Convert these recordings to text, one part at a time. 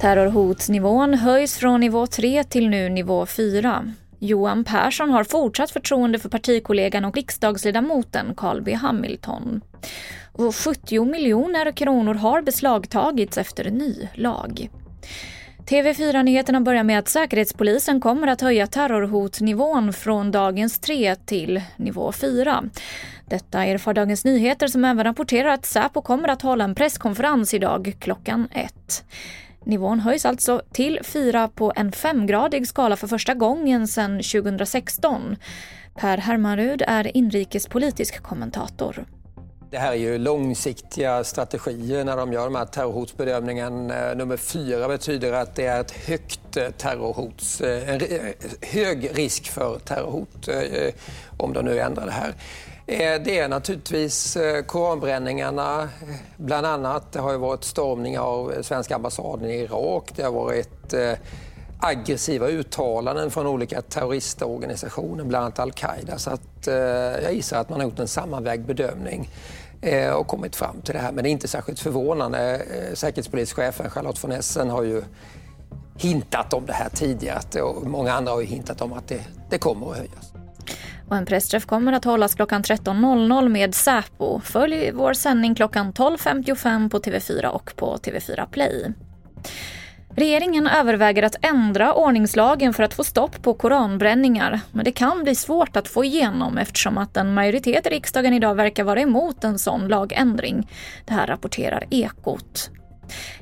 Terrorhotnivån höjs från nivå 3 till nu nivå 4. Johan Persson har fortsatt förtroende för partikollegan och riksdagsledamoten Carl B Hamilton. Och 70 miljoner kronor har beslagtagits efter ny lag. TV4-nyheterna börjar med att Säkerhetspolisen kommer att höja terrorhotnivån från dagens 3 till nivå 4. Detta erfar Dagens Nyheter som även rapporterar att Säpo kommer att hålla en presskonferens idag klockan ett. Nivån höjs alltså till 4 på en femgradig skala för första gången sedan 2016. Per Hermarud är inrikespolitisk kommentator. Det här är ju långsiktiga strategier när de gör de här terrorhotsbedömningen. Eh, nummer fyra betyder att det är ett högt eh, terrorhots, terrorhot, en eh, hög risk för terrorhot om de nu ändrar det här. Eh, det är naturligtvis eh, koranbränningarna, eh, bland annat. Det har ju varit stormning av svenska ambassaden i Irak. Det har varit aggressiva uttalanden från olika terroristorganisationer, bland annat al-Qaida. Så att, jag gissar att man har gjort en sammanvägd bedömning. Och kommit fram till det här. Men det är inte särskilt förvånande. Säkerhetspolischefen Charlotte von Essen har ju hintat om det här tidigare och många andra har ju hintat om att det, det kommer att höjas. Och en pressträff kommer att hållas klockan 13.00 med Säpo. Följ vår sändning klockan 12.55 på TV4 och på TV4 Play. Regeringen överväger att ändra ordningslagen för att få stopp på koranbränningar. Men det kan bli svårt att få igenom eftersom att en majoritet i riksdagen idag verkar vara emot en sån lagändring. Det här rapporterar Ekot.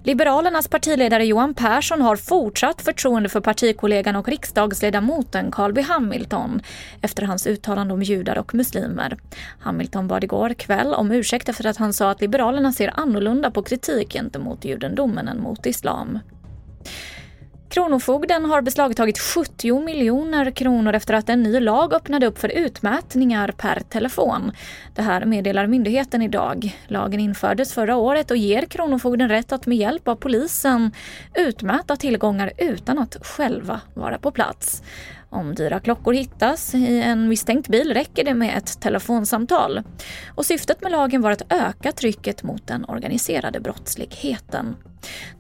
Liberalernas partiledare Johan Persson har fortsatt förtroende för partikollegan och riksdagsledamoten Carl B Hamilton efter hans uttalande om judar och muslimer. Hamilton bad igår kväll om ursäkt efter att han sa att Liberalerna ser annorlunda på kritik gentemot judendomen än mot islam. Kronofogden har beslagtagit 70 miljoner kronor efter att en ny lag öppnade upp för utmätningar per telefon. Det här meddelar myndigheten idag. Lagen infördes förra året och ger Kronofogden rätt att med hjälp av polisen utmäta tillgångar utan att själva vara på plats. Om dyra klockor hittas i en misstänkt bil räcker det med ett telefonsamtal. Och syftet med lagen var att öka trycket mot den organiserade brottsligheten.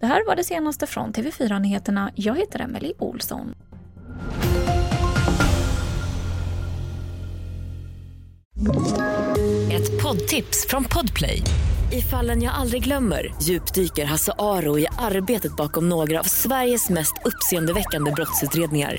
Det här var det senaste från TV4 Nyheterna. Jag heter Emily Olsson. Ett poddtips från Podplay. I fallen jag aldrig glömmer djupdyker Hasse Aro i arbetet bakom några av Sveriges mest uppseendeväckande brottsutredningar